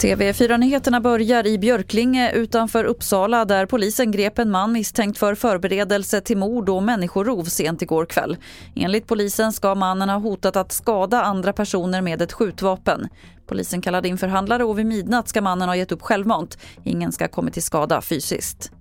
TV4-nyheterna börjar i Björklinge utanför Uppsala där polisen grep en man misstänkt för förberedelse till mord och människorov sent igår kväll. Enligt polisen ska mannen ha hotat att skada andra personer med ett skjutvapen. Polisen kallade in förhandlare och vid midnatt ska mannen ha gett upp självmant. Ingen ska ha kommit till skada fysiskt.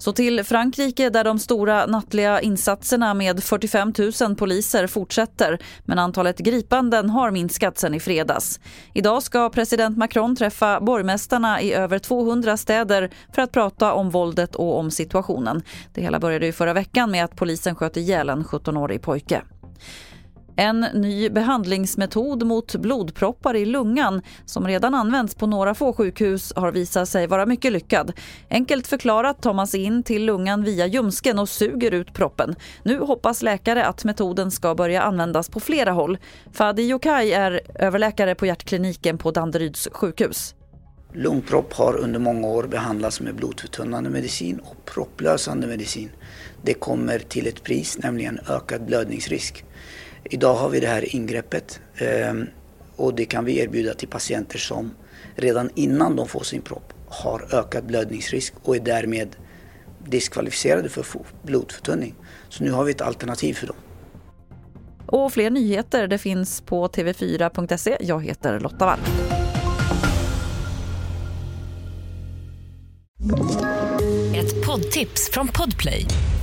Så till Frankrike där de stora nattliga insatserna med 45 000 poliser fortsätter men antalet gripanden har minskat sen i fredags. Idag ska president Macron träffa borgmästarna i över 200 städer för att prata om våldet och om situationen. Det hela började i förra veckan med att polisen sköt ihjäl en 17-årig pojke. En ny behandlingsmetod mot blodproppar i lungan som redan används på några få sjukhus har visat sig vara mycket lyckad. Enkelt förklarat tar man sig in till lungan via ljumsken och suger ut proppen. Nu hoppas läkare att metoden ska börja användas på flera håll. Fadi Yokai är överläkare på hjärtkliniken på Danderyds sjukhus. Lungpropp har under många år behandlats med blodförtunnande medicin och propplösande medicin. Det kommer till ett pris, nämligen ökad blödningsrisk. Idag har vi det här ingreppet ehm, och det kan vi erbjuda till patienter som redan innan de får sin propp har ökad blödningsrisk och är därmed diskvalificerade för blodförtunning. Så nu har vi ett alternativ för dem. Och fler nyheter det finns på tv4.se. Jag heter Lotta Wall. Ett poddtips från Podplay.